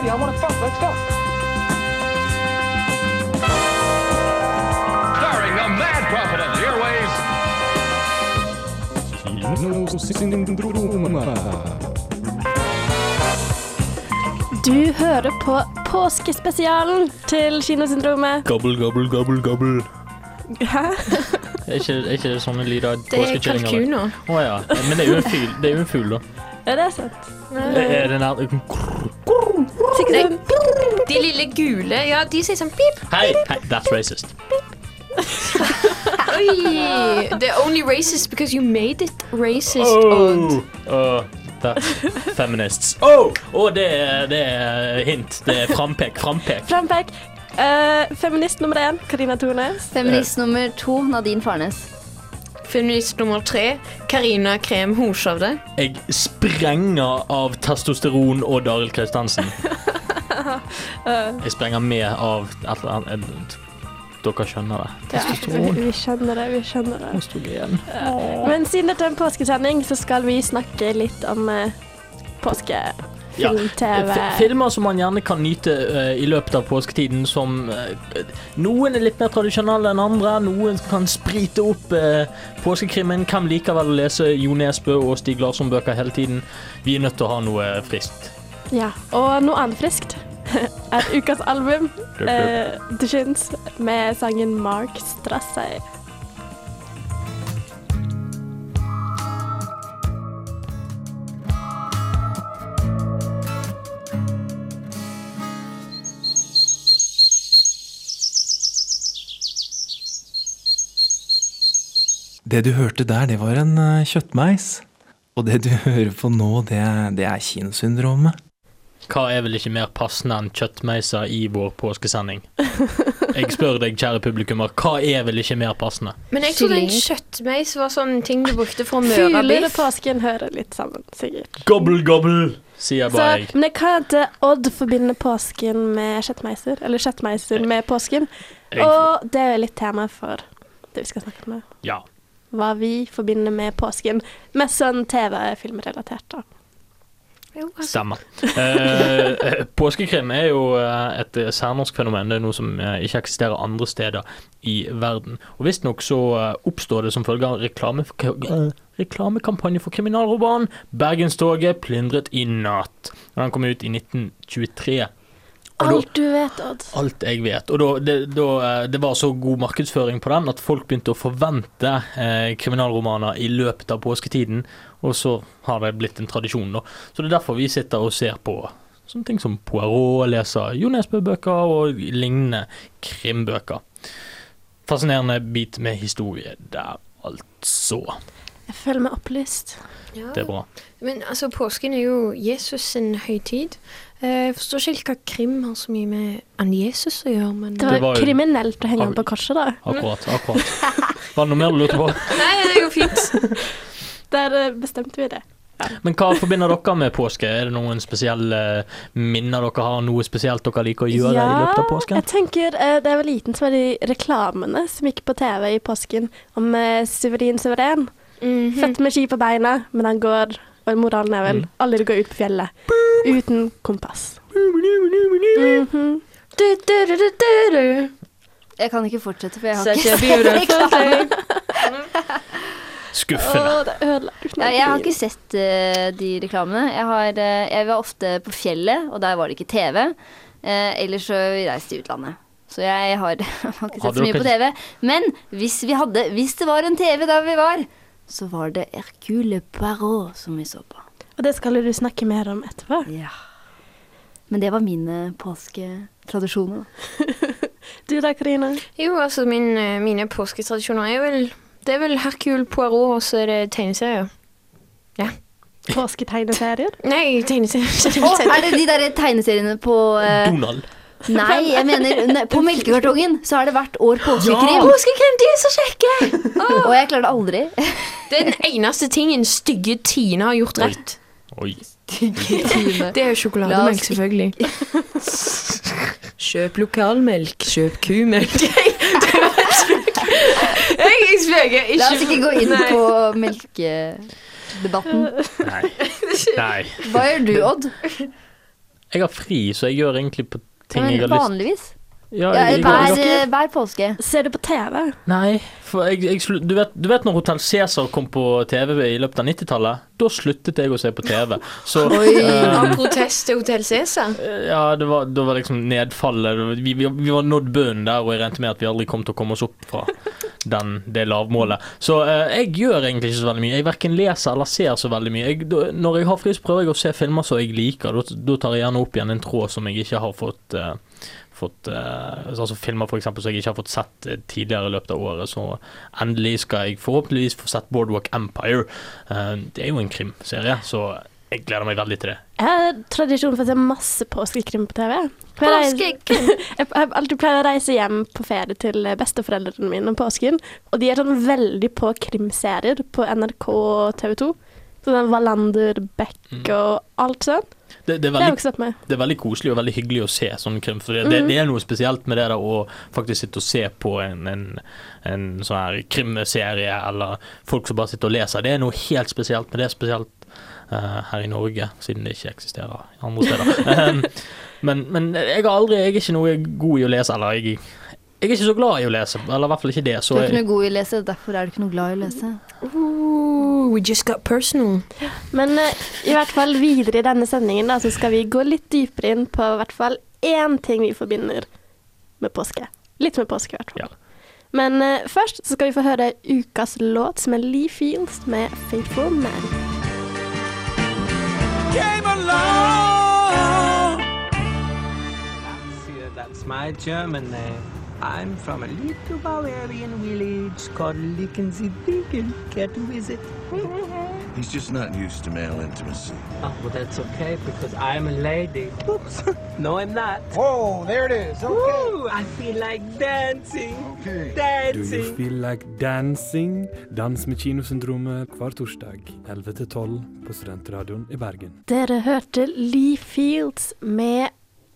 ready. I want to fuck. Let's go. Starring the mad prophet of the airways. Du hører på påskespesialen til Kinosyndromet. Gobble, gobble, gobble, gobble. Hæ? Er ikke, er ikke det sånne lyder Det er kalkuner. Å ja. Men det er jo en fugl, er da. Er det sant? Er det nær Sikkert sånn De lille gule, ja, de sier sånn pip. Hei, hei, that's racist. Oi! They're only racist because you made it racist. Odd. Oh, that's feminists. Oh! oh det, er, det er hint. Det er frampek, frampek. Frampek. Eh, feminist nummer én, Karina Tornes. Feminist nummer to, Nadine Farnes. Feminist nummer tre, Karina Krem Horshovde. Jeg sprenger av testosteron og Daril Kristiansen. Jeg sprenger med av et eller annet Dere skjønner det. Ja, vi, vi skjønner det, vi skjønner det. Østrogen. Men siden dette er en påskesending, så skal vi snakke litt om uh, påskefilm, TV F- Filmer som man gjerne kan nyte uh, i løpet av påsketiden, som uh, Noen er litt mer tradisjonelle enn andre. Noen kan sprite opp uh, påskekrimmen. Hvem liker vel å lese Jo Nesbø og Stig Larsson-bøker hele tiden? Vi er nødt til å ha noe friskt. Ja, og noe annet friskt er ukas album, uh, The Shins, med sangen Mark Strassey. Det du hørte der, det var en eh, kjøttmeis. Og det du hører på nå, det, det er kinosyndromet. Hva er vel ikke mer passende enn kjøttmeiser i vår påskesending? Jeg spør deg, kjære publikummer, hva er vel ikke mer passende? Men jeg trodde en kjøttmeis var sånn ting du brukte for å møre biff. og påsken hører litt sammen, sikkert. Gobble, gobble, sier Så, bare jeg. men jeg kan ikke Odd forbinde påsken med kjøttmeiser, eller kjøttmeiser med påsken. Og det er jo litt tema for det vi skal snakke om. nå. ja. Hva vi forbinder med påsken. Mest sånn TV-filmrelatert, da. Jo. Stemmer. Eh, eh, påskekrim er jo eh, et eh, særnorsk fenomen. Det er noe som ikke eksisterer andre steder i verden. Og Visstnok så oppstår det som følge av reklame, reklamekampanje for kriminalromanen 'Bergenstoget plyndret i natt'. Den kom ut i 1923. Alt du vet, Odd. alt jeg vet. Og da, det, da, eh, det var så god markedsføring på den at folk begynte å forvente eh, kriminalromaner i løpet av påsketiden, og så har det blitt en tradisjon, da. Så det er derfor vi sitter og ser på sånne ting som Poirot, leser Jo Nesbø-bøker og lignende krimbøker. Fascinerende bit med historie der, altså. Jeg føler meg opplyst. Ja. Det er bra. Men altså, påsken er jo Jesus sin høytid. Eh, Jeg forstår ikke helt hva krim har så mye med han Jesus å gjøre, men Det var, Det var jo- kriminelt å henge han på korset, da. Akkurat. akkurat. Var det noe mer du lurte på? Nei, det er jo fint. Der eh, bestemte vi det. Men hva forbinder dere med påske? Er det noen spesielle minner dere har? Noe spesielt dere liker å gjøre i løpet av påsken? jeg tenker eh, Da jeg var liten, så var det de reklamene som gikk på TV i påsken om Suverin Suveren. -hmm. Født med ski på beina, men han går Og moralen er vel Mm. alle går ut på fjellet uten kompass. Mhm. Du, du, du, du, du, du. Jeg kan ikke fortsette, for jeg har ikke. Skuffende. Å, Ja, jeg har ikke sett uh, de reklamene. Jeg, har, uh, jeg var ofte på fjellet, og der var det ikke TV. Uh, ellers så reiste jeg i utlandet. Så jeg har, har ikke sett så mye på TV. Men hvis, vi hadde, hvis det var en TV der vi var, så var det Hercule Poirot som vi så på. Og det skal du snakke mer om etterpå. Ja. Men det var mine påsketradisjoner. Du da, Karina? Jo, altså min, eh, mine påsketradisjoner er vel Det er vel Hercule Poirot, og så er det tegneserier. Påsketegneserier. Nei, tegneserier. oh, er det de der tegneseriene på uh... Donald. Nei, jeg mener ne, på melkekartongen så har det hvert år påskekrim. Påskekrim, de er så kjekke! Og jeg klarer det aldri. Det er den eneste tingen stygge Tine har gjort rett. Oi. Det er jo sjokolademelk, selvfølgelig. Kjøp lokalmelk, kjøp kumelk. Jeg, spøker. La oss ikke gå inn på melkedebatten. Nei. Nei. Hva gjør du, Odd? Jeg har fri, så jeg gjør egentlig på ting jeg har lyst Vanligvis. Ja, Ja, jeg, hver, jeg, eh, hver påske. Ser du på TV? Nei, for jeg, jeg du, vet, du vet når Hotell Cæsar kom på TV i løpet av 90-tallet? Da sluttet jeg å se på TV. Så Oi, Av protest til Hotell Cæsar. Ja, det var, det var liksom nedfallet. Vi, vi, vi var nådd bunnen der, og jeg regnet med at vi aldri kom til å komme oss opp fra den, det lavmålet. Så uh, jeg gjør egentlig ikke så veldig mye. Jeg verken leser eller ser så veldig mye. Jeg, da, når jeg har fri, så prøver jeg å se filmer som jeg liker. Da, tar jeg gjerne opp igjen en tråd som jeg ikke har fått eh, fått eh, altså filmer for eksempel som jeg ikke har fått sett eh, tidligere i løpet av året. Så endelig skal jeg forhåpentligvis få sett Boardwalk Empire. Eh, det er jo en krimserie, så jeg gleder meg veldig til det. Jeg har tradisjon for å se masse påskekrim på TV. Påskekrim. jeg har alltid pleid å reise hjem på ferie til besteforeldrene mine om påsken. Og de er sånn veldig på krimserier på NRK og TV 2. Sånn Wallander, Beck Mm. og alt sånt. Det, det, er veldig, det er veldig koselig og veldig hyggelig å se sånn krim. For det, det, det er noe spesielt med det der å faktisk sitte og se på en, en, en sånn her krimserie, eller folk som bare sitter og leser. Det er noe helt spesielt med det, spesielt uh, her i Norge, siden det ikke eksisterer andre steder. Em, men, men jeg har aldri Jeg er ikke noe god i å lese, eller jeg, jeg er ikke så glad i å lese, eller i hvert fall ikke det. Du er ikke noe god i å lese, derfor er du ikke noe glad i å lese. Ooh, we just got personal. Men uh, i hvert fall videre i denne sendingen da, så skal vi gå litt dypere inn på i hvert fall én ting vi forbinder med påske. Litt med påske, i hvert fall. Ja. Men uh, først så skal vi få høre ukas låt, som er Lee Fields med 'Faithful Man'. That's, uh, that's my German name. I'm from a little Bavarian village called Lickensee-Dinkel. Care to visit? He's just not used to male intimacy. Oh, well, that's okay because I'm a lady. Oops. no, I'm not. Whoa, there it is. Okay. Woo, I feel like dancing. Okay. Do you feel like dancing? Dans med Kinosyndromet hver torsdag 11-12 på Studentradioen i Bergen. Dere hørte Lee Fields med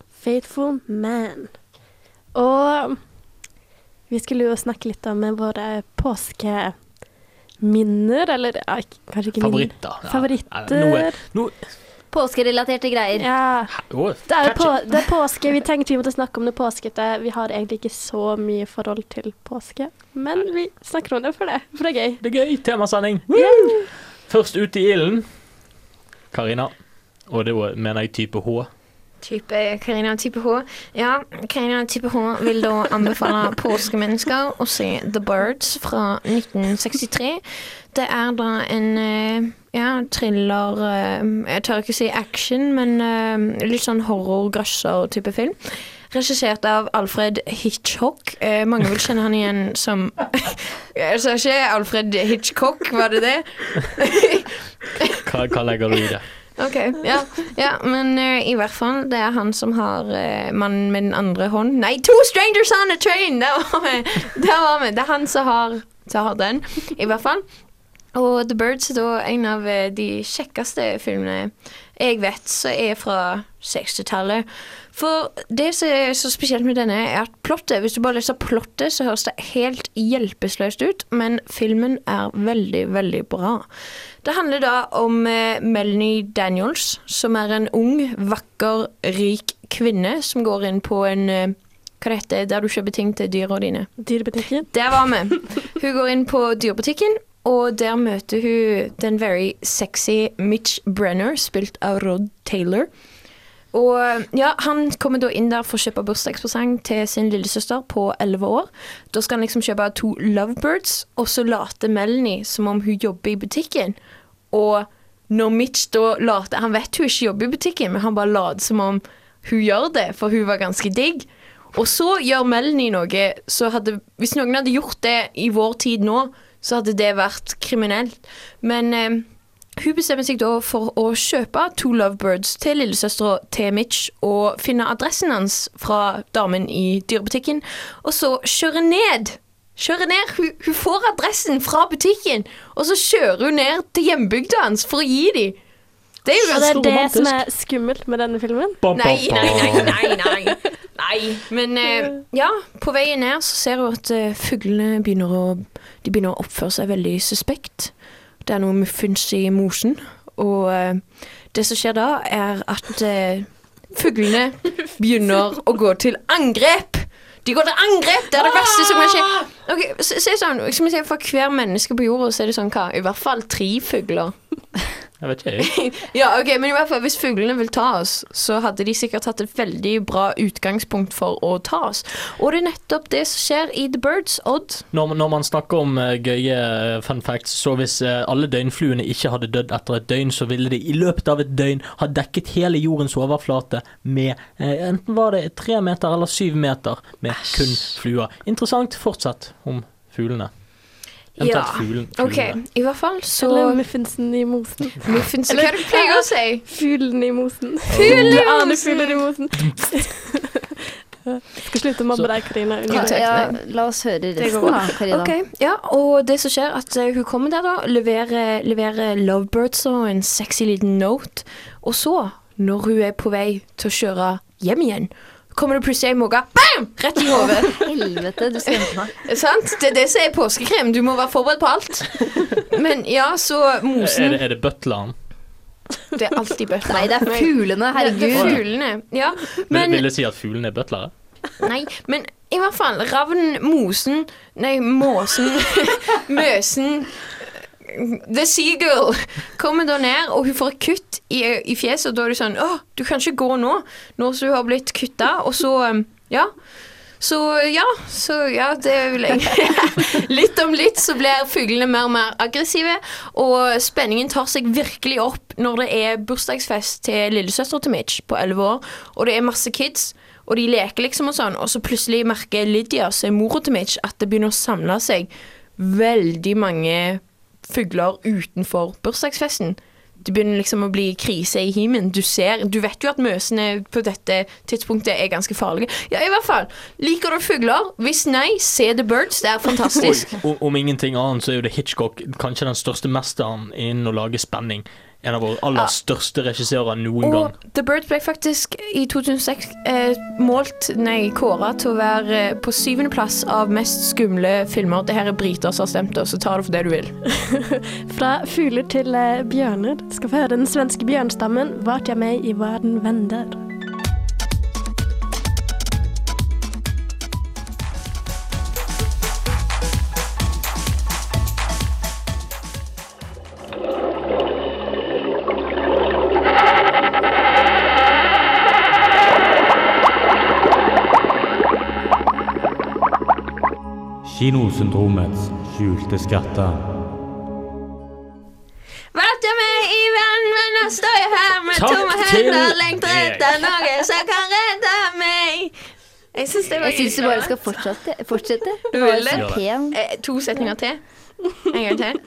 'Faithful Man'. Og vi skulle jo snakke litt om våre påskeminner, eller ja, kanskje ikke minner. favoritter. Ja. Favoritter. Noe, noe, Påskerelaterte greier. Ja. Det er, på, det er påske. Vi tenkte vi måtte snakke om det påskete. Vi har egentlig ikke så mye forhold til påske, men vi snakker om det for det. For det er gøy. Det er gøy. Temasending. Først ut i ilden. Karina. Og det mener jeg type H. Type Karina type H. Ja, Karina type H vil da anbefale påskemennesker å se The Birds fra 1963. Det er da en eh, ja, thriller eh, Jeg tør ikke si action, men eh, litt sånn horror-grøsser-type film. Regissert av Alfred Hitchcock. Eh, mange vil kjenne han igjen som Jeg sa ikke Alfred Hitchcock, var det det? Hva, hva legger du i det? Ok, ja, ja men uh, i hvert fall, det er han som har uh, mannen med den andre hånden Nei, Two Strangers on a Train! Der var vi! Der var vi. Det er han som har, som har den, i hvert fall. Og The Birds er da en av eh, de kjekkeste filmene jeg vet, som er fra 60-tallet. For det som er så spesielt med denne, er at plottet Hvis du bare leser plottet, så høres det helt hjelpeløst ut, men filmen er veldig, veldig bra. Det handler da om eh, Melanie Daniels, som er en ung, vakker, rik kvinne som går inn på en eh, Hva det heter der du kjøper ting til dyra dine? Dyrebutikken. Der var vi. Hun går inn på dyrebutikken, og der møter hun den very sexy Mitch Brenner, spilt av Rod Taylor. Og ja, Han kommer da inn der for å kjøpe bursdagspresang til sin lillesøster på 11 år. Da skal han liksom kjøpe to lovebirds, og så later Melanie som om hun jobber i butikken. Og når Mitch da later Han vet hun ikke jobber i butikken, men han bare later som om hun gjør det, for hun var ganske digg. Og så gjør Melanie noe så hadde Hvis noen hadde gjort det i vår tid nå, så hadde det vært kriminelt. Men eh, hun bestemmer seg da for å kjøpe to lovebirds til lillesøstera til Mitch og finne adressen hans fra damen i dyrebutikken, og så kjøre ned. Kjøre ned. Hun, hun får adressen fra butikken, og så kjører hun ned til hjembygda hans for å gi dem. Det er jo Og det ganske er det som er skummelt med denne filmen. Nei, nei, nei, nei, nei. nei. Men eh, ja, på veien ned så ser hun at eh, fuglene begynner å, de begynner å oppføre seg veldig suspekt. Det er noe muffins i mosen, og eh, det som skjer da, er at eh, fuglene begynner å gå til angrep. De går til angrep! Det er det verste som kan skje. Okay, se, se sånn, For hver menneske på jorda så er det sånn hva? I hvert fall tre fugler. Jeg vet ikke, jeg. Ja, ok, men i hvert fall hvis fuglene vil ta oss, så hadde de sikkert hatt et veldig bra utgangspunkt for å ta oss. Og det er nettopp det som skjer i The Birds, Odd. Når, når man snakker om uh, gøye eh, fun facts, så hvis uh, alle døgnfluene ikke hadde dødd etter et døgn, så ville de i løpet av et døgn ha dekket hele jordens overflate med enten var det tre meter eller syv meter med kun fluer. Interessant. Fortsett om fuglene. Eventuelt fuglen, Ok, fuglene. i hvert fall så Eller muffinsen i mosen. Muffins, hva er det du pleier å si? Fuglen i mosen. Fuglen i mosen. fuglen i mosen. Skal slutte å mobbe deg, Karina. Ja, la oss høre det resten, da, Karina. Ok, ja, og det som skjer at eh, hun kommer der da, leverer, leverer lovebirds og en sexy liten note, og så, når hun er på vei til å kjøre hjem igjen, kommer det plutselig en måke, bam, rett i hodet. Helvete, du skremte meg. Sant? Det er det som er påskekrem, du må være forberedt på alt. Men ja, så Er mosen, det, er det butleren? det er alltid bøtter. Nei, det er fuglene, Det er herregud. fuglene, ja. Vil, Men, vil det si at fuglene er butlere? nei, men i hvert fall, ravnen, mosen, nei, måsen, møsen, The Seagull kommer da ned, og hun får et kutt i, i fjeset, og da er det sånn, Å, du kan ikke gå nå, nå som du har blitt kuttet, og så, um, ja, så ja, så ja, det vil jeg. Litt om litt så blir fuglene mer og mer aggressive, og spenningen tar seg virkelig opp når det er bursdagsfest til lillesøster til Mitch på 11 år, og det er masse kids, og de leker liksom og sånn, og så plutselig merker Lydia, som er mora til Mitch, at det begynner å samle seg veldig mange fugler utenfor bursdagsfesten. Det begynner liksom å bli krise i himmelen. Du du vet jo at møsene på dette tidspunktet er ganske farlige. Ja, i hvert fall. Liker du fugler? Hvis nei, se The Birds. Det er fantastisk. Om, om ingenting annet så er jo det Hitchcock kanskje den største mesteren innen å lage spenning. En av våre aller Ja. største regissører noen gang. Og The Birds ble faktisk i 2006 eh, målt, nei, kåra til å være eh, på syvendeplass av mest skumle filmer. Det her er briter som har stemt det, så ta det for det du vil. Fra fugler til eh, bjørner. Skal få høre den svenske bjørnstammen. Vart jeg med i verden vender. Kinosyndromets skjulte skatter. Vært med i verden, men nå står jeg her med Takk tomme hender, lengter etter noe som kan redde meg. Jeg syns det var Jeg syns du bare skal fortsette. fortsette. Du var vil så det? pen. Eh, to setninger til. En gang til.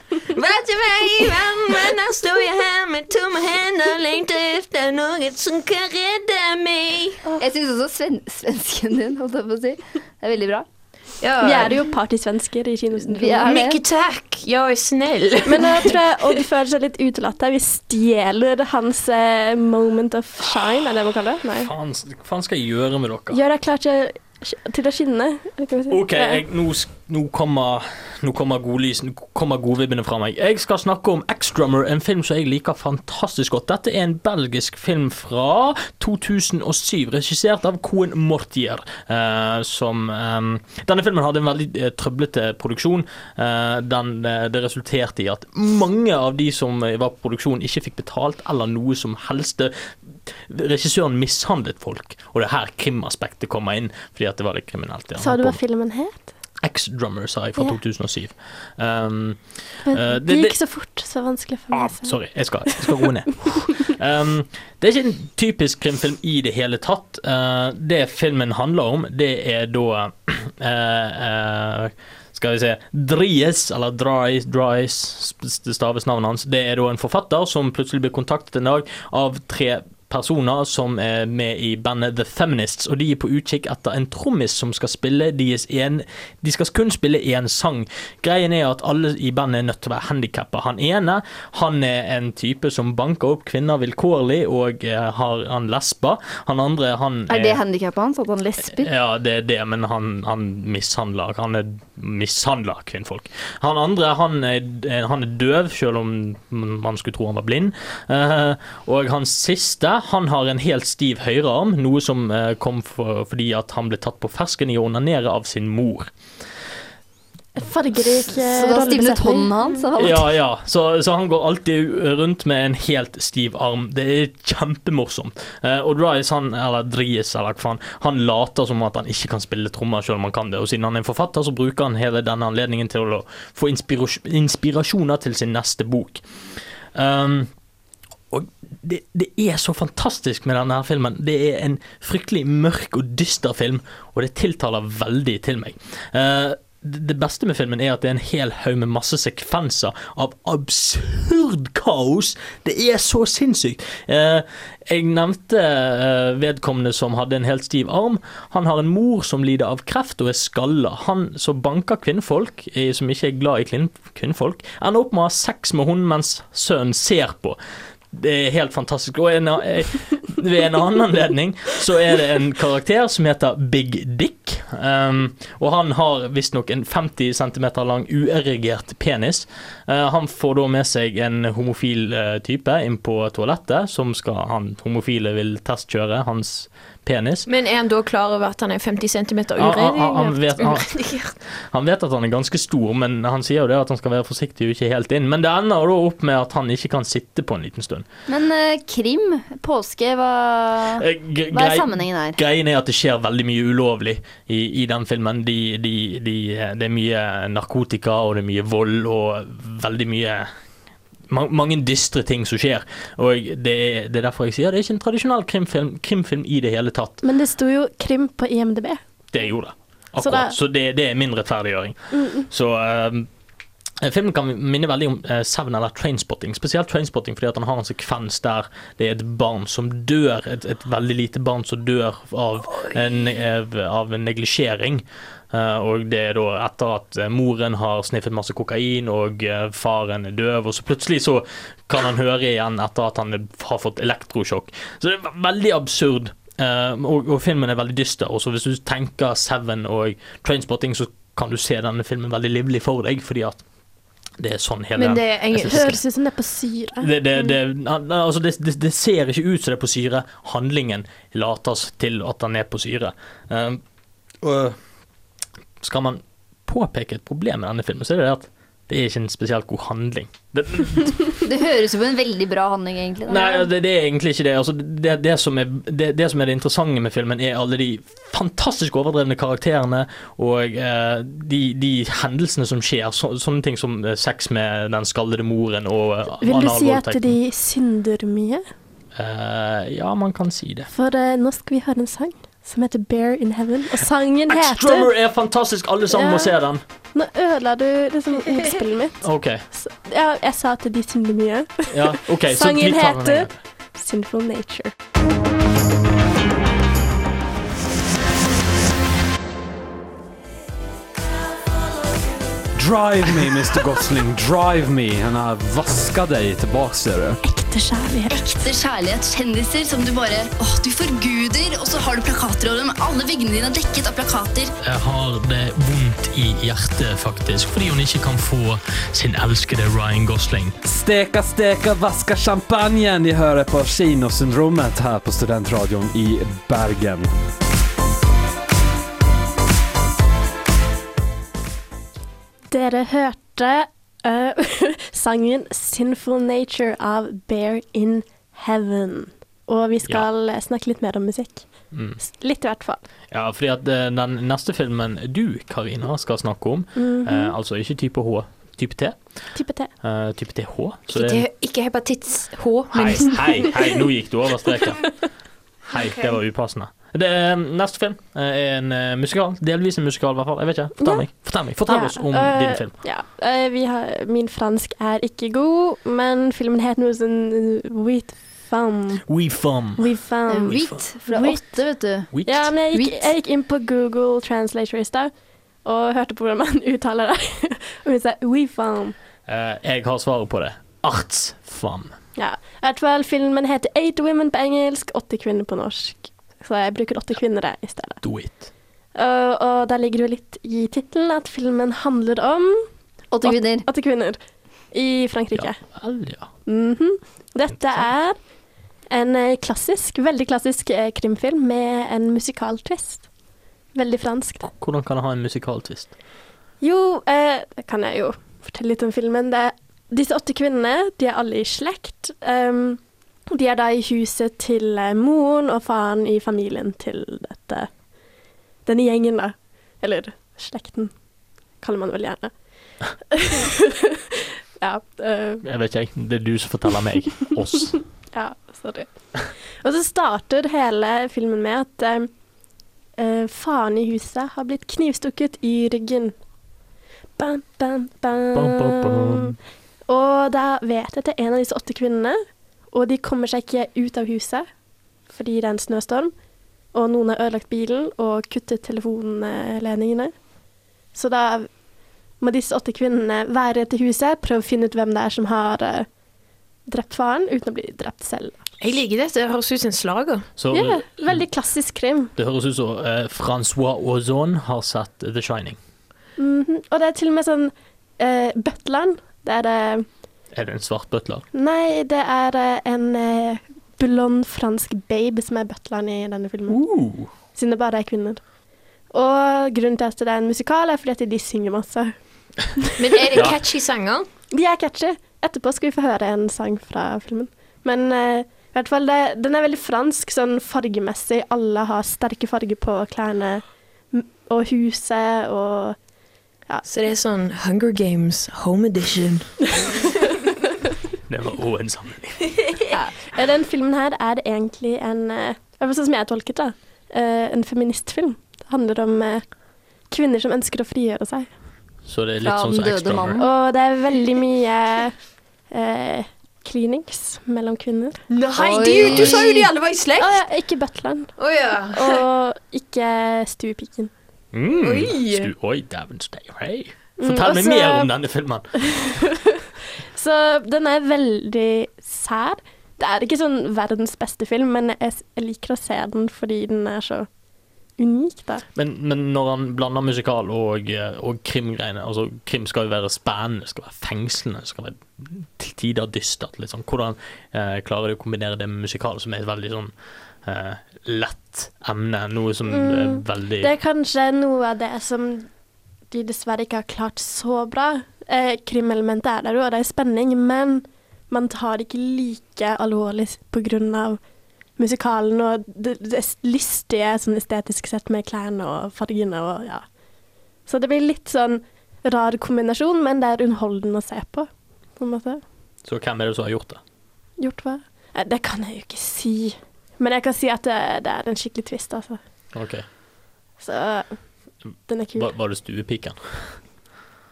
Vært med i verden, men nå står jeg her med tomme hender, lengter etter noe som kan redde meg. Jeg syns også sven svensken din, holdt jeg på å si. Det er veldig bra. Ja. Vi er jo partysvensker i Kinosyndromet. Vi er. Takk, jeg er snill. Men jeg tror jeg Odd føler seg litt utelatt her. Vi stjeler hans eh, moment of shine, er det man kaller det? Nei. Faen, hva faen skal jeg gjøre med dere? Gjør deg klar til, til å skinne. si. OK, jeg, nå, nå kommer, nå kommer godlys, nå kommer godvibbene fra meg. Jeg skal snakke om X-Drummer, en film som jeg liker fantastisk godt. Dette er en belgisk film fra 2007, regissert av Cohen Mortier. eh, som eh, Denne filmen hadde en veldig eh, trøblete produksjon. Eh, den, eh, det resulterte i at mange av de som eh, var på produksjon, ikke fikk betalt eller noe som helst. Regissøren mishandlet folk, og det er her krimaspektet kommer inn, fordi at det var litt kriminelt. Ja. Sa du hva filmen het? X-Drummer, sa jeg, fra yeah. 2007. Um, Men Eh, det, det- gikk så fort, så vanskelig for meg. Ah, sorry, jeg skal, jeg skal roe ned. Um, det er ikke en typisk krimfilm i det hele tatt. Uh, det filmen handler om, det er da uh, uh, skal vi se Dries, eller Dries, Dries det staves navnet hans. Det er da en forfatter som plutselig blir kontaktet en dag av tre personer som er med i bandet The Feminists, og de er på utkikk etter en trommis som skal spille deres en De skal kun spille én sang. Greien er at alle i bandet er nødt til å være handikappa. Han ene han er en type som banker opp kvinner vilkårlig og eh, har han lesber. Han andre han Er det handikappet hans, at han lesber? ja, det er det, men han, han mishandler Han er mishandler kvinnfolk. Han andre han er, han er døv, selv om man skulle tro han var blind. Eh, og han siste han har en helt stiv høyrearm, noe som eh, kom for, fordi at han ble tatt på fersken i å onanere av sin mor. Fargerik Så da stivnet hånden hans? Ja, ja. Så, så han går alltid rundt med en helt stiv arm. Det er kjempemorsomt. Eh, og Dries, han, eller Dries, eller hva faen, han later som at han ikke kan spille trommer selv om han kan det. Og siden han er en forfatter, så bruker han hele denne anledningen til å få inspirasjoner til sin neste bok. Um, og det, det, er så fantastisk med denne filmen. Det er en fryktelig mørk og dyster film, og det tiltaler veldig til meg. Uh, det beste med filmen er at det er en hel haug med masse sekvenser av absurd kaos. Det er så sinnssykt. Uh, jeg nevnte uh, vedkommende som hadde en helt stiv arm. Han har en mor som lider av kreft og er skalla. Han som banker kvinnfolk, som ikke er glad i kvinn kvinnfolk, ender opp med å ha sex med hun mens sønnen ser på. Det er helt fantastisk. Og en, ved en annen anledning så er det en karakter som heter Big Dick. Um, og han har visstnok en 50 cm lang uerigert penis. Uh, han får da med seg en homofil uh, type inn på toalettet, som skal han homofile vil testkjøre hans penis. Men er han da klar over at han er 50 cm uredigert? han, han, vet, han, uredigert? han vet at han er ganske stor, men han sier jo det at han skal være forsiktig og ikke helt inn. Men det ender da opp med at han ikke kan sitte på en liten stund. Men uh, krim, påske, hva, Eh, hva er sammenhengen her? Greien er at det skjer veldig mye ulovlig i, i den filmen. De, de, de, det er mye narkotika, og det er mye vold, og veldig mye mange dystre ting som skjer. Og det er, det er derfor jeg sier det er ikke en tradisjonell krimfilm, krimfilm i det hele tatt. Men det sto jo krim på IMDb. Det gjorde det. Så Akkurat. det- Så det, det er min rettferdiggjøring. Mm. Så eh, Filmen kan minne veldig om eh, Seven eller Trainspotting. Spesielt Trainspotting fordi at han har en sekvens der det er et barn som dør. Et, et veldig lite barn som dør av, en, av, neglisjering. Eh, og det er da etter at eh, moren har sniffet masse kokain og eh, faren er døv, og så plutselig så kan han høre igjen etter at han har fått elektrosjokk. Så det er veldig absurd. Eh, og, og filmen er veldig dyster. Og så hvis du tenker Seven og Trainspotting, så kan du se denne filmen veldig livlig for deg, fordi at det er sånn hele Men det Høres ut som det er på syre. det, det, det, altså det, det, det ser ikke ut som det er på syre. Handlingen lates til at den er på syre. Uh, og skal man påpeke et problem med denne filmen, så er det det at det er ikke en spesielt god handling. Det, Det høres ut som en veldig bra handling, egentlig. da. Nei, det, det er egentlig ikke det. Altså, det, det, som er, det. Det som er det interessante med filmen, er alle de fantastisk overdrevne karakterene og eh, de, de hendelsene som skjer. Så, sånne ting som eh, sex med den skallede moren og eh, Vil du si at de synder mye? Eh, ja, man kan si det. For eh, nå skal vi høre en sang som heter Bear in Heaven, og sangen heter X-Drummer er fantastisk, alle sammen må se den. Nå ødela du liksom ordspillet mitt. Okay. Så, ja, jeg sa at de synger mye. Ja, ok, så vi Sangen tar heter. Sinful Nature. Drive me, Mr Gosling, drive me. Han har vaska deg tilbake, ser du. Ekte kjærlighet. Ekte kjærlighet, kjendiser som du bare åh, du forguder, og så har du plakater over dem. Alle veggene dine er dekket av plakater. Jeg har det vondt i hjertet, faktisk, fordi hun ikke kan få sin elskede Ryan Gosling. Steka, steka, vaska champagnen. De hører på Kinosyndromet her på Studentradioen i Bergen. Dere hørte eh, sangen 'Sinful Nature' av Bear in Heaven. Og vi skal snakke litt mer om musikk. Mm. Litt i hvert fall. Ja, fordi at eh, den neste filmen du, Karina, skal snakke om, Mhm. eh, altså ikke type H, type T. Type T. Uh, type TH. Så Ikke, det ikke hepatitt H, men hei, hei, nå gikk du over streken. Hei, det var upassende. Det er, neste film eh, er en eh, musikal. Delvis en musikal, i hvert fall. Jeg vet ikke. Fortell Ja. meg. Fortell, meg. Fortell Ja, oss om uh, din film. Ja, Uh, vi har, min fransk er ikke god, men filmen het noe sånn Wheat Fum. We Fum. We Fam. Wheat, fra åtte, vet du. Wheat. Ja, men jeg gikk, jeg gikk inn på Google Translator i stad og hørte på hvordan man uttaler det. og hun sa We Fum. Uh, jeg har svaret på det. Artsfam. Ja. I hvert fall filmen heter Eight Women på engelsk, åtte kvinner på norsk. Så jeg bruker åtte kvinner i stedet. Do it. Og, og der ligger det jo litt i tittelen at filmen handler om Åtte kvinner. åtte kvinner i Frankrike. Vel, ja. Mhm. Dette er en eh, klassisk, veldig klassisk eh, krimfilm med en musikaltvist. Veldig fransk. da. Hvordan kan det ha en musikaltvist? Jo, eh, det kan jeg jo fortelle litt om filmen. Det, disse åtte kvinnene, de er alle i slekt. Um, de er da i huset til eh, moren og faren i familien til dette Denne gjengen, da. Eller slekten, kaller man det vel gjerne. ja. eh, Jeg vet ikke. Det er du som forteller meg. Oss. ja, sorry. Og så starter hele filmen med at eh, eh, faren i huset har blitt knivstukket i ryggen. Bam, bam, bam. Bam, bam, bam. Og da vet jeg at det er en av disse åtte kvinnene, og de kommer seg ikke ut av huset fordi det er en snøstorm, og noen har ødelagt bilen og kuttet telefonledningene. Så da må disse åtte kvinnene være til huset, prøve å finne ut hvem det er som har eh, drept faren, uten å bli drept selv. Jeg liker det. Det høres ut som en slager. Så Ja, veldig klassisk krim. det høres ut som eh, Francois Ozon har satt The Shining. Mhm. Og det er til og med sånn uh, der Det er det Er det en svart butler? Nei, det er eh, en eh, blond fransk babe som er butleren i denne filmen. Uh. Siden det bare er kvinner. Og grunnen til at det er en musikal, er fordi at de synger masse. Men er det catchy sanger? De er catchy. Etterpå skal vi få høre en sang fra filmen. Men uh, i hvert fall det, den er veldig fransk, sånn fargemessig. Alle har sterke farger på klærne og huset og Så det er sånn Hunger Games Home Edition. Det var òg en sammenligning. ja. Eh, Den filmen her er egentlig en Sånn som jeg tolket det, eh, en feministfilm. Det handler om eh, kvinner som ønsker å frigjøre seg. Så det er litt Fra sånn som døde Extra mannen. Og det er veldig mye eh, cleanings mellom kvinner. Nei, du, du sa jo de alle var i slekt! slekt! ja, ikke butleren. Oh, ja. Og ikke stuepiken. Mm. Oi. Stu, oi, dæven steike. Mm, Fortell og meg mer om denne filmen. Så den er veldig sær. Det er ikke sånn verdens beste film, men jeg, liker å se den fordi den er så unik, da. Men, men når han blander musikal og, eh, og krimgreiene altså Krim skal jo være spennende, skal være fengslende, skal være til tider dystert. Liksom. Hvordan eh, klarer de å kombinere det med musikal, som er et veldig sånn eh, lett emne? Noe som er Mm, veldig Det er kanskje noe av det som de dessverre ikke har klart så bra. Eh, Krimelementet er der jo, og det er spenning, men man tar det ikke like alvorlig av musikalen og det, det lystige sånn estetisk sett med klærne og fargene og ja. Så det blir litt sånn rar kombinasjon, men det er underholdende å se på, på en måte. Så hvem er det som har gjort det? Gjort hva? Eh, Det kan jeg jo ikke si. Men jeg kan si at det, det er en skikkelig twist, altså. Ok, Så den er kul. Var, var det stuepiken?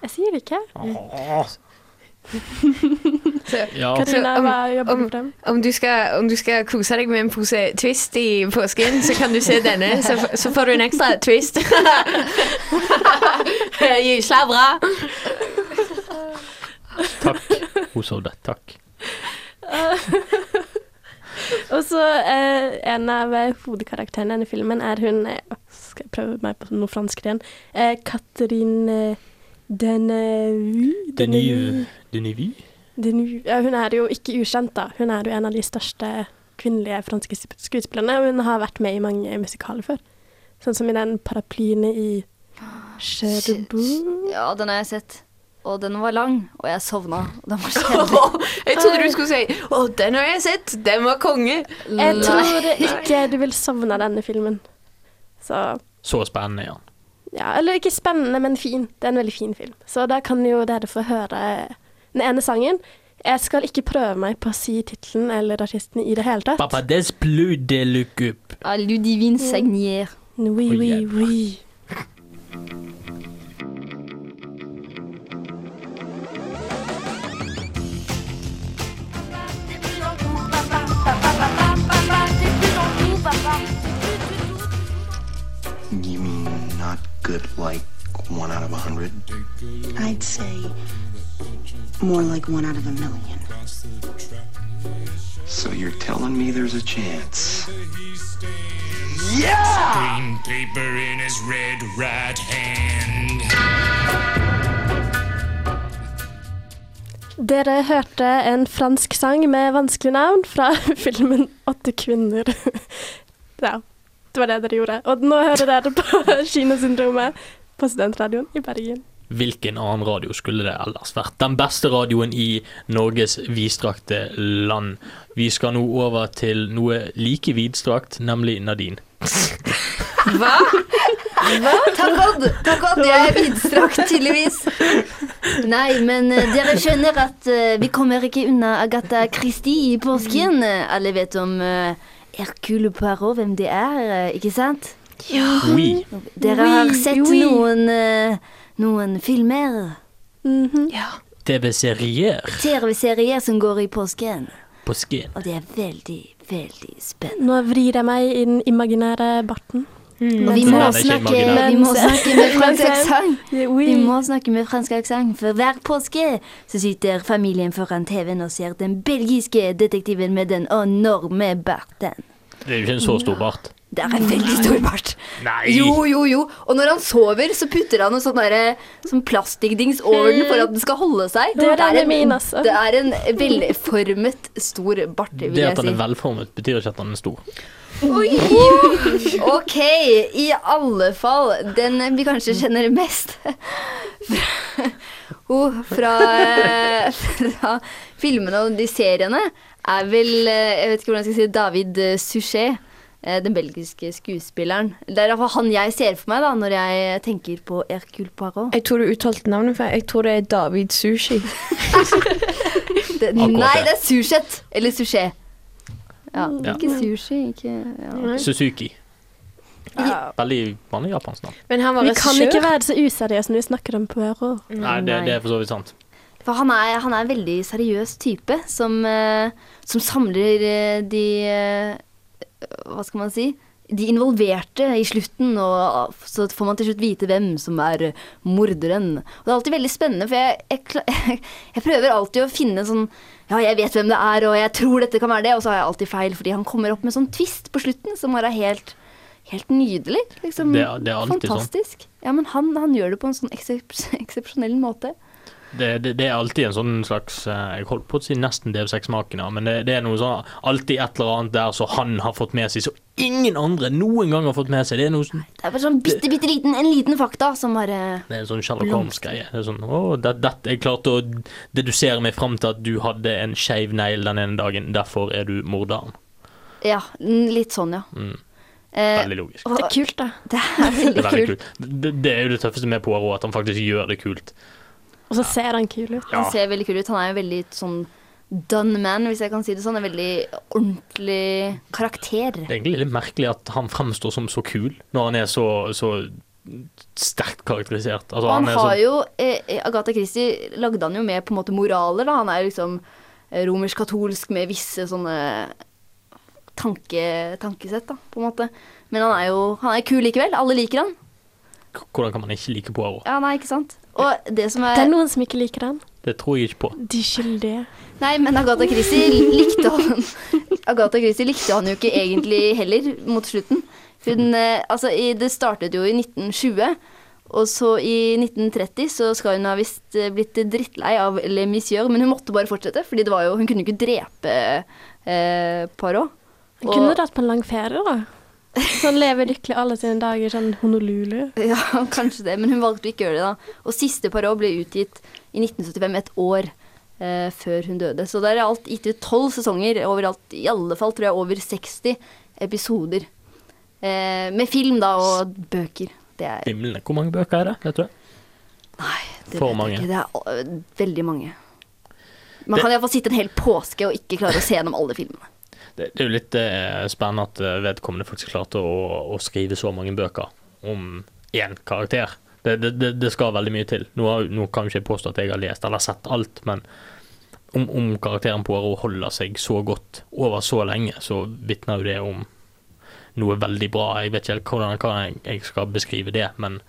Jeg sier det ikke. Ja. Katrina, Så, um, hva om, du frem? Om du, skal, om du skal kose deg med en pose Twist i påsken, så kan du se denne. Så, så får du en ekstra Twist. Gysla bra. Takk. Hun så det. Takk. Og så eh, en av eh, hovedkarakterene i denne filmen er hun eh, Skal jeg prøve meg på noe fransk igjen? Eh, Catherine Denevue Denevue. Denevue? Denevue. Hun er jo ikke ukjent, da. Hun er jo en av de største kvinnelige franske sp- skuespillerne, og hun har vært med i mange musikaler før. Sånn som i den paraplyene i Cherbourg. Ja, den har jeg sett. Og den var lang, og jeg sovna. og Den var kjedelig. Jeg trodde du skulle si 'Å, den har jeg sett. Den var konge'. Jeg tror ikke du vil sovne av denne filmen. Så Så spennende han. Ja, eller ikke spennende, men fin. Det er en veldig fin film. Så da kan jo dere få høre den ene sangen. Jeg skal ikke prøve meg på å si tittelen eller artisten i det hele tatt. Papa des plus de lucup. Ah, Ludivine Sagnier. Oui, Oi, oui, oui. Good like one out of a hundred? I'd say more like one out of a million. So you're telling me there's a chance? Green paper in his red right hand. Dere hørte en fransk sang med vanskelig navn fra filmen 'Åtte kvinner'. ja, det var det dere gjorde. Og nå hører dere på Kinosyndromet på Studentradioen i Bergen. Hvilken annen radio skulle det ellers vært? Den beste radioen i Norges vidstrakte land. Vi skal nå over til noe like vidstrakt, nemlig Nadine. Hva? Hva? Takk Odd. Takk Odd, jeg er vidstrakt, tydeligvis. Nei, men eh, dere skjønner at eh, vi kommer ikke unna Agatha Christie i påsken. Alle vet om uh, Hercule Poirot, hvem det er, eh, ikke sant? Ja. Oui. Dere har sett oui. noen, eh, noen filmer, Ja. TV-serier TV-serier som går i påsken. Påsken. Og det er veldig, veldig spennende. Nå vrir jeg meg i den imaginære barten. Og vi må, snakke, vi må snakke med fransk aksent. Vi må snakke med fransk aksent, for hver påske så sitter familien foran TV-en og ser den belgiske detektiven med den enorme barten. Det er jo ikke en så stor bart. Det er en veldig stor bart. Nei! Jo, jo, jo. Og når han sover, så putter han noe sånn derre sånn plastikkdings over den for at den skal holde seg. Det er en, den min, altså. det er en velformet stor bart, vil Det at den er velformet, betyr ikke at den er stor. Oi! Ok, i alle fall. Den vi kanskje kjenner mest fra, oh, fra, fra filmene og de seriene, er vel eh, Jeg vet ikke hvordan jeg skal si David Suchet. Eh, Den belgiske skuespilleren. Det er iallfall han jeg ser for meg da når jeg tenker på Hercule Poirot. Jeg tror du uttalte navnet feil. Jeg tror det er David Sushi. Det, nei, det. er Sushet. Eller Sushé. Ja, Ja. ikke sushi. Ikke, ja. Suzuki. Veldig vanlig japansk navn. Men han var Vi kan ikke være så useriøse når vi snakker om Poirot. Nei, det, det er for så vidt sant. For han er, han er en veldig seriøs type som, eh, som samler eh, de Hva skal man si? De involverte i slutten, og så får man til slutt vite hvem som er morderen. Og det er alltid veldig spennende, for jeg, jeg, jeg prøver alltid å finne sånn Ja, jeg vet hvem det er, og jeg tror dette kan være det, og så har jeg alltid feil, fordi han kommer opp med sånn twist på slutten som bare er helt Helt nydelig. Liksom, Det er- det er alltid sånn. Fantastisk. Ja, men han, han gjør det på en sånn eksepsjonell måte. Det, det, det er alltid en sånn slags eh, Jeg holdt på å si nesten DV6-maken, men det, det er noe sånn alltid et eller annet der som han har fått med seg, som ingen andre noen gang har fått med seg. Det er noe sånn Det er bare sånn bitte, bitte liten, en liten fakta som bare Det er en sånn Sherlock Holmes-greie. Det er sånn, å, det, det, Jeg klarte å dedusere meg fram til at du hadde en skeiv negl den ene dagen, derfor er du morderen. Ja, litt sånn, ja. Mm. Eh, Veldig logisk. og- Det er kult, da. Det er Det veldig er veldig kult. kult. Det, det er jo det tøffeste med Poirot, at han faktisk gjør det kult. Og så ser han kul ut. Ja. Han ser veldig kul ut. Han er jo veldig sånn done man, hvis jeg kan si det sånn. En veldig ordentlig karakter. Det er egentlig litt merkelig at han fremstår som så kul, når han er så, så sterkt karakterisert. Altså, Og han er har sånn, jo eh, Agatha Christie lagde han jo med på en måte moraler, da. Han er liksom eh, romersk-katolsk med visse sånne tanke, tankesett, da, på en måte. Men han er jo han er kul likevel. Alle liker han. Hvordan kan man ikke like Poirot? Ja, nei, ikke sant? Og det som Det er noen som ikke liker den. Det tror jeg ikke på. De skyldige. Nei, men Agatha Christie likte han Agatha Christie likte han jo ikke egentlig heller mot slutten. Hun, eh, altså, det startet jo i 1920, og så i 1930 så skal hun ha visst eh, blitt drittlei av Le Monsieur, men hun måtte bare fortsette, fordi det var jo, hun kunne jo ikke drepe eh, Poirot. Hun kunne dratt på en lang ferie, da. Sånn lever lykkelig alle sine dager, sånn Honolulu. Ja, kanskje det, men hun valgte å ikke gjøre det da. Og siste Poirot ble utgitt i 1975, et år eh, før hun døde. Så det er alt gitt ut tolv sesonger, overalt, i alle fall tror jeg over 60 episoder. Eh, med film da, og bøker. Det er, Himlene. Hvor mange bøker er det? Vet du Nei, det For vet jeg mange. ikke. Det er øh, veldig mange. Man Det- kan iallfall sitte en hel påske og ikke klare å se gjennom alle filmene. Det, det er jo litt eh, spennende at eh, vedkommende faktisk klarte å, å skrive så mange bøker om én karakter. Det, det, det, skal veldig mye til. Nå, nå kan jeg ikke påstå at jeg har lest eller sett alt, men om, om karakteren Poirot holder seg så godt over så lenge, så vitner jo det om noe veldig bra. Jeg vet ikke helt hvordan, hvordan jeg, skal beskrive det, men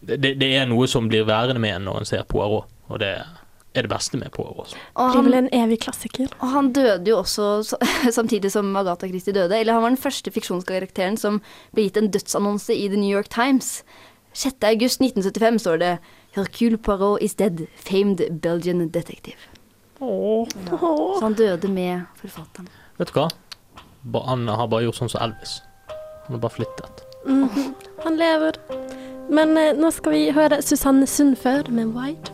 det, det er noe som blir værende med en når en ser Poirot, og det er det beste med Poirot. også. Og Blir vel en evig klassiker. og han døde jo også så, samtidig som Agatha Christie døde. Eller han var den første fiksjonskarakteren som ble gitt en dødsannonse i The New York Times. 6. august 1975 står det Hercule Poirot is dead, famed Belgian detective. Så han døde med forfatteren. Vet du hva? Han har bare gjort sånn som Elvis. Han har bare flyttet. Mhm. Han lever. Men eh, nå skal vi høre Susanne Sundfør med White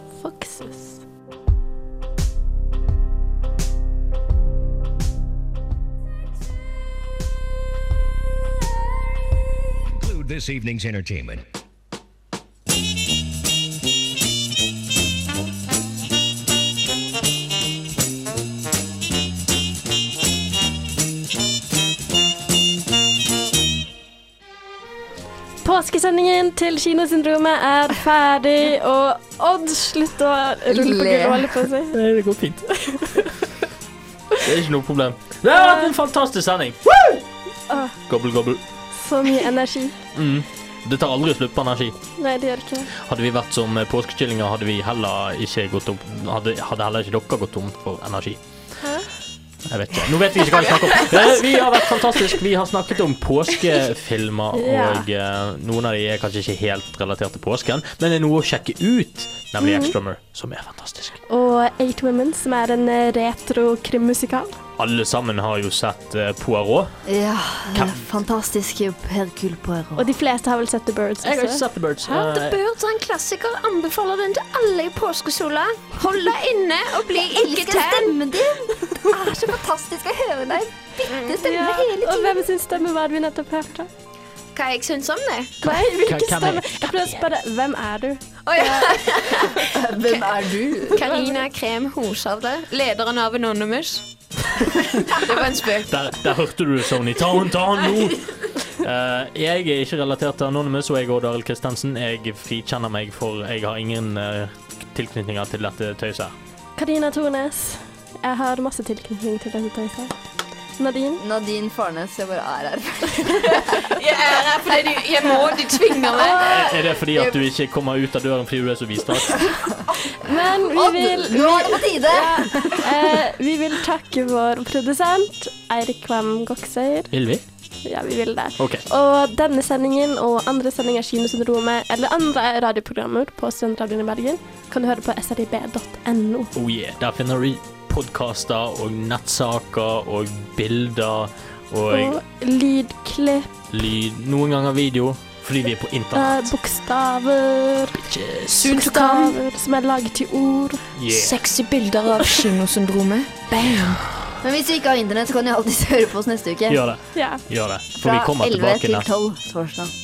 this evening's entertainment. Påskesendingen til Kinosyndromet er ferdig, og Odd, slutter å rulle på Le. gulvet, på å si. Det går fint. Det er ikke noe problem. Det har vært en fantastisk sending. Gobbel, gobbel. Så mye energi. Mm. Det tar aldri slutt på energi. Nei, det gjør ikke. Hadde vi vært som eh, påskekyllinger, hadde vi heller ikke gått opp Hadde, hadde heller ikke dere gått tom for energi. Hæ? Jeg vet ikke. Nå vet vi ikke hva vi snakker om. Eh, Vi har vært fantastisk. Vi har snakket om påskefilmer, og eh, noen av de er kanskje ikke helt relatert til påsken, men det er noe å sjekke ut, nemlig mm. X-Drummer, som er fantastisk. Og Eight Women, som er en eh, retro-krimmusikal. Alle sammen har jo sett eh, Poirot. Ja, er fantastisk Hercule Poirot. Og de fleste har vel sett The Birds Jeg har ikke sett The Birds. Hæ? The Eh, Birds er en klassiker. Anbefaler den til alle i påskesola. Hold deg inne og bli ikke elsker stemmen din! Det er så fantastisk å høre deg bytte stemme Ja, hele og tiden. hvem sin stemme var det vi nettopp hørte? Hva jeg syns om det? Nei, hvilken stemme? Jeg prøver å spørre hvem er du? Oh, ja. Hvem er du? Karina Krem Hosavde, lederen av Anonymous. det var en spøk. Der, der hørte du det, Sony. Ta han, ta han nå! Uh, jeg er ikke relatert til Anonymous, og jeg og Daril Kristensen. Jeg frikjenner meg, for jeg har ingen uh, tilknytninger til dette tøyset. Karina Tornes. Jeg har masse tilknytning til dette tøyset. Nadine. Nadine Farnes, jeg bare er her. Jeg er her fordi de, jeg må, de tvinger meg. Er, er det fordi at du ikke kommer ut av døren fordi du er så vistak? Men vi vil nå er det på tide! Eh, vi vil takke vår produsent Eirik Kvam Goksøyr. Vil vi? Ja, vi vil det. Okay. Og denne sendingen og andre sendinger Kinosyndromet eller andre radioprogrammer på Studentradioen i Bergen kan du høre på srib.no. Oh yeah. Der finner du podkaster og nettsaker og bilder og Og lydklipp, lyd. Noen ganger video, fordi vi er på eh, internett. bokstaver Bokstaver som er laget til ord. Yeah. Sexy bilder av kinosyndromet. Bam. Men hvis vi ikke har internett, så kan vi alltid høre på oss neste uke. Gjør det. Ja. Gjør det. For vi Fra kommer 11 tilbake til 12 torsdag.